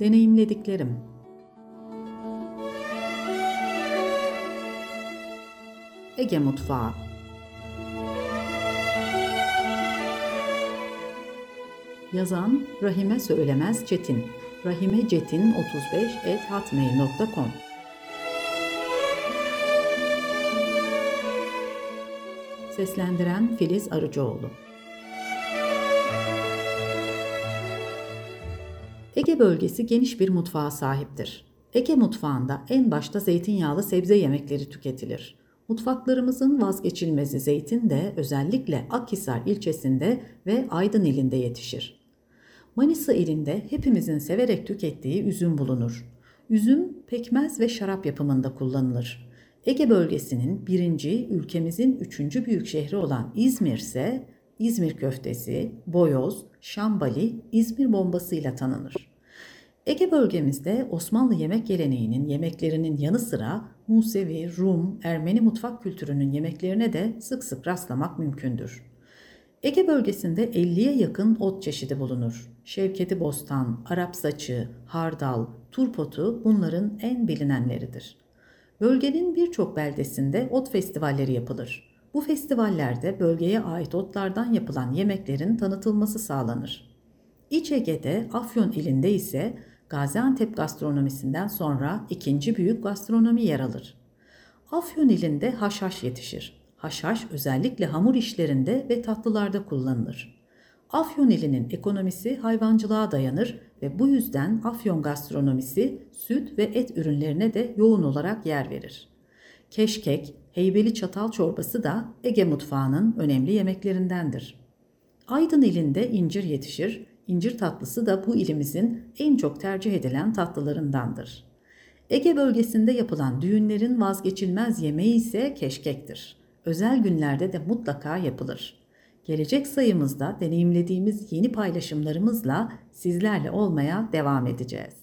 Deneyimlediklerim. Ege Mutfağı. Yazan Rahime Söylemez Çetin. Rahimecetin35 Seslendiren Filiz Arıcıoğlu Ege bölgesi geniş bir mutfağa sahiptir. Ege mutfağında en başta zeytinyağlı sebze yemekleri tüketilir. Mutfaklarımızın vazgeçilmezi zeytin de özellikle Akhisar ilçesinde ve Aydın ilinde yetişir. Manisa ilinde hepimizin severek tükettiği üzüm bulunur. Üzüm pekmez ve şarap yapımında kullanılır. Ege bölgesinin birinci, ülkemizin üçüncü büyük şehri olan İzmir ise İzmir köftesi, boyoz, şambali, İzmir bombasıyla tanınır. Ege bölgemizde Osmanlı yemek geleneğinin yemeklerinin yanı sıra Musevi, Rum, Ermeni mutfak kültürünün yemeklerine de sık sık rastlamak mümkündür. Ege bölgesinde 50'ye yakın ot çeşidi bulunur. Şevketi bostan, Arap saçı, hardal, turpotu bunların en bilinenleridir. Bölgenin birçok beldesinde ot festivalleri yapılır. Bu festivallerde bölgeye ait otlardan yapılan yemeklerin tanıtılması sağlanır. İç Ege'de Afyon ilinde ise Gaziantep gastronomisinden sonra ikinci büyük gastronomi yer alır. Afyon ilinde haşhaş yetişir. Haşhaş özellikle hamur işlerinde ve tatlılarda kullanılır. Afyon ilinin ekonomisi hayvancılığa dayanır ve bu yüzden Afyon gastronomisi süt ve et ürünlerine de yoğun olarak yer verir. Keşkek, heybeli çatal çorbası da Ege mutfağının önemli yemeklerindendir. Aydın ilinde incir yetişir, incir tatlısı da bu ilimizin en çok tercih edilen tatlılarındandır. Ege bölgesinde yapılan düğünlerin vazgeçilmez yemeği ise keşkektir. Özel günlerde de mutlaka yapılır. Gelecek sayımızda deneyimlediğimiz yeni paylaşımlarımızla sizlerle olmaya devam edeceğiz.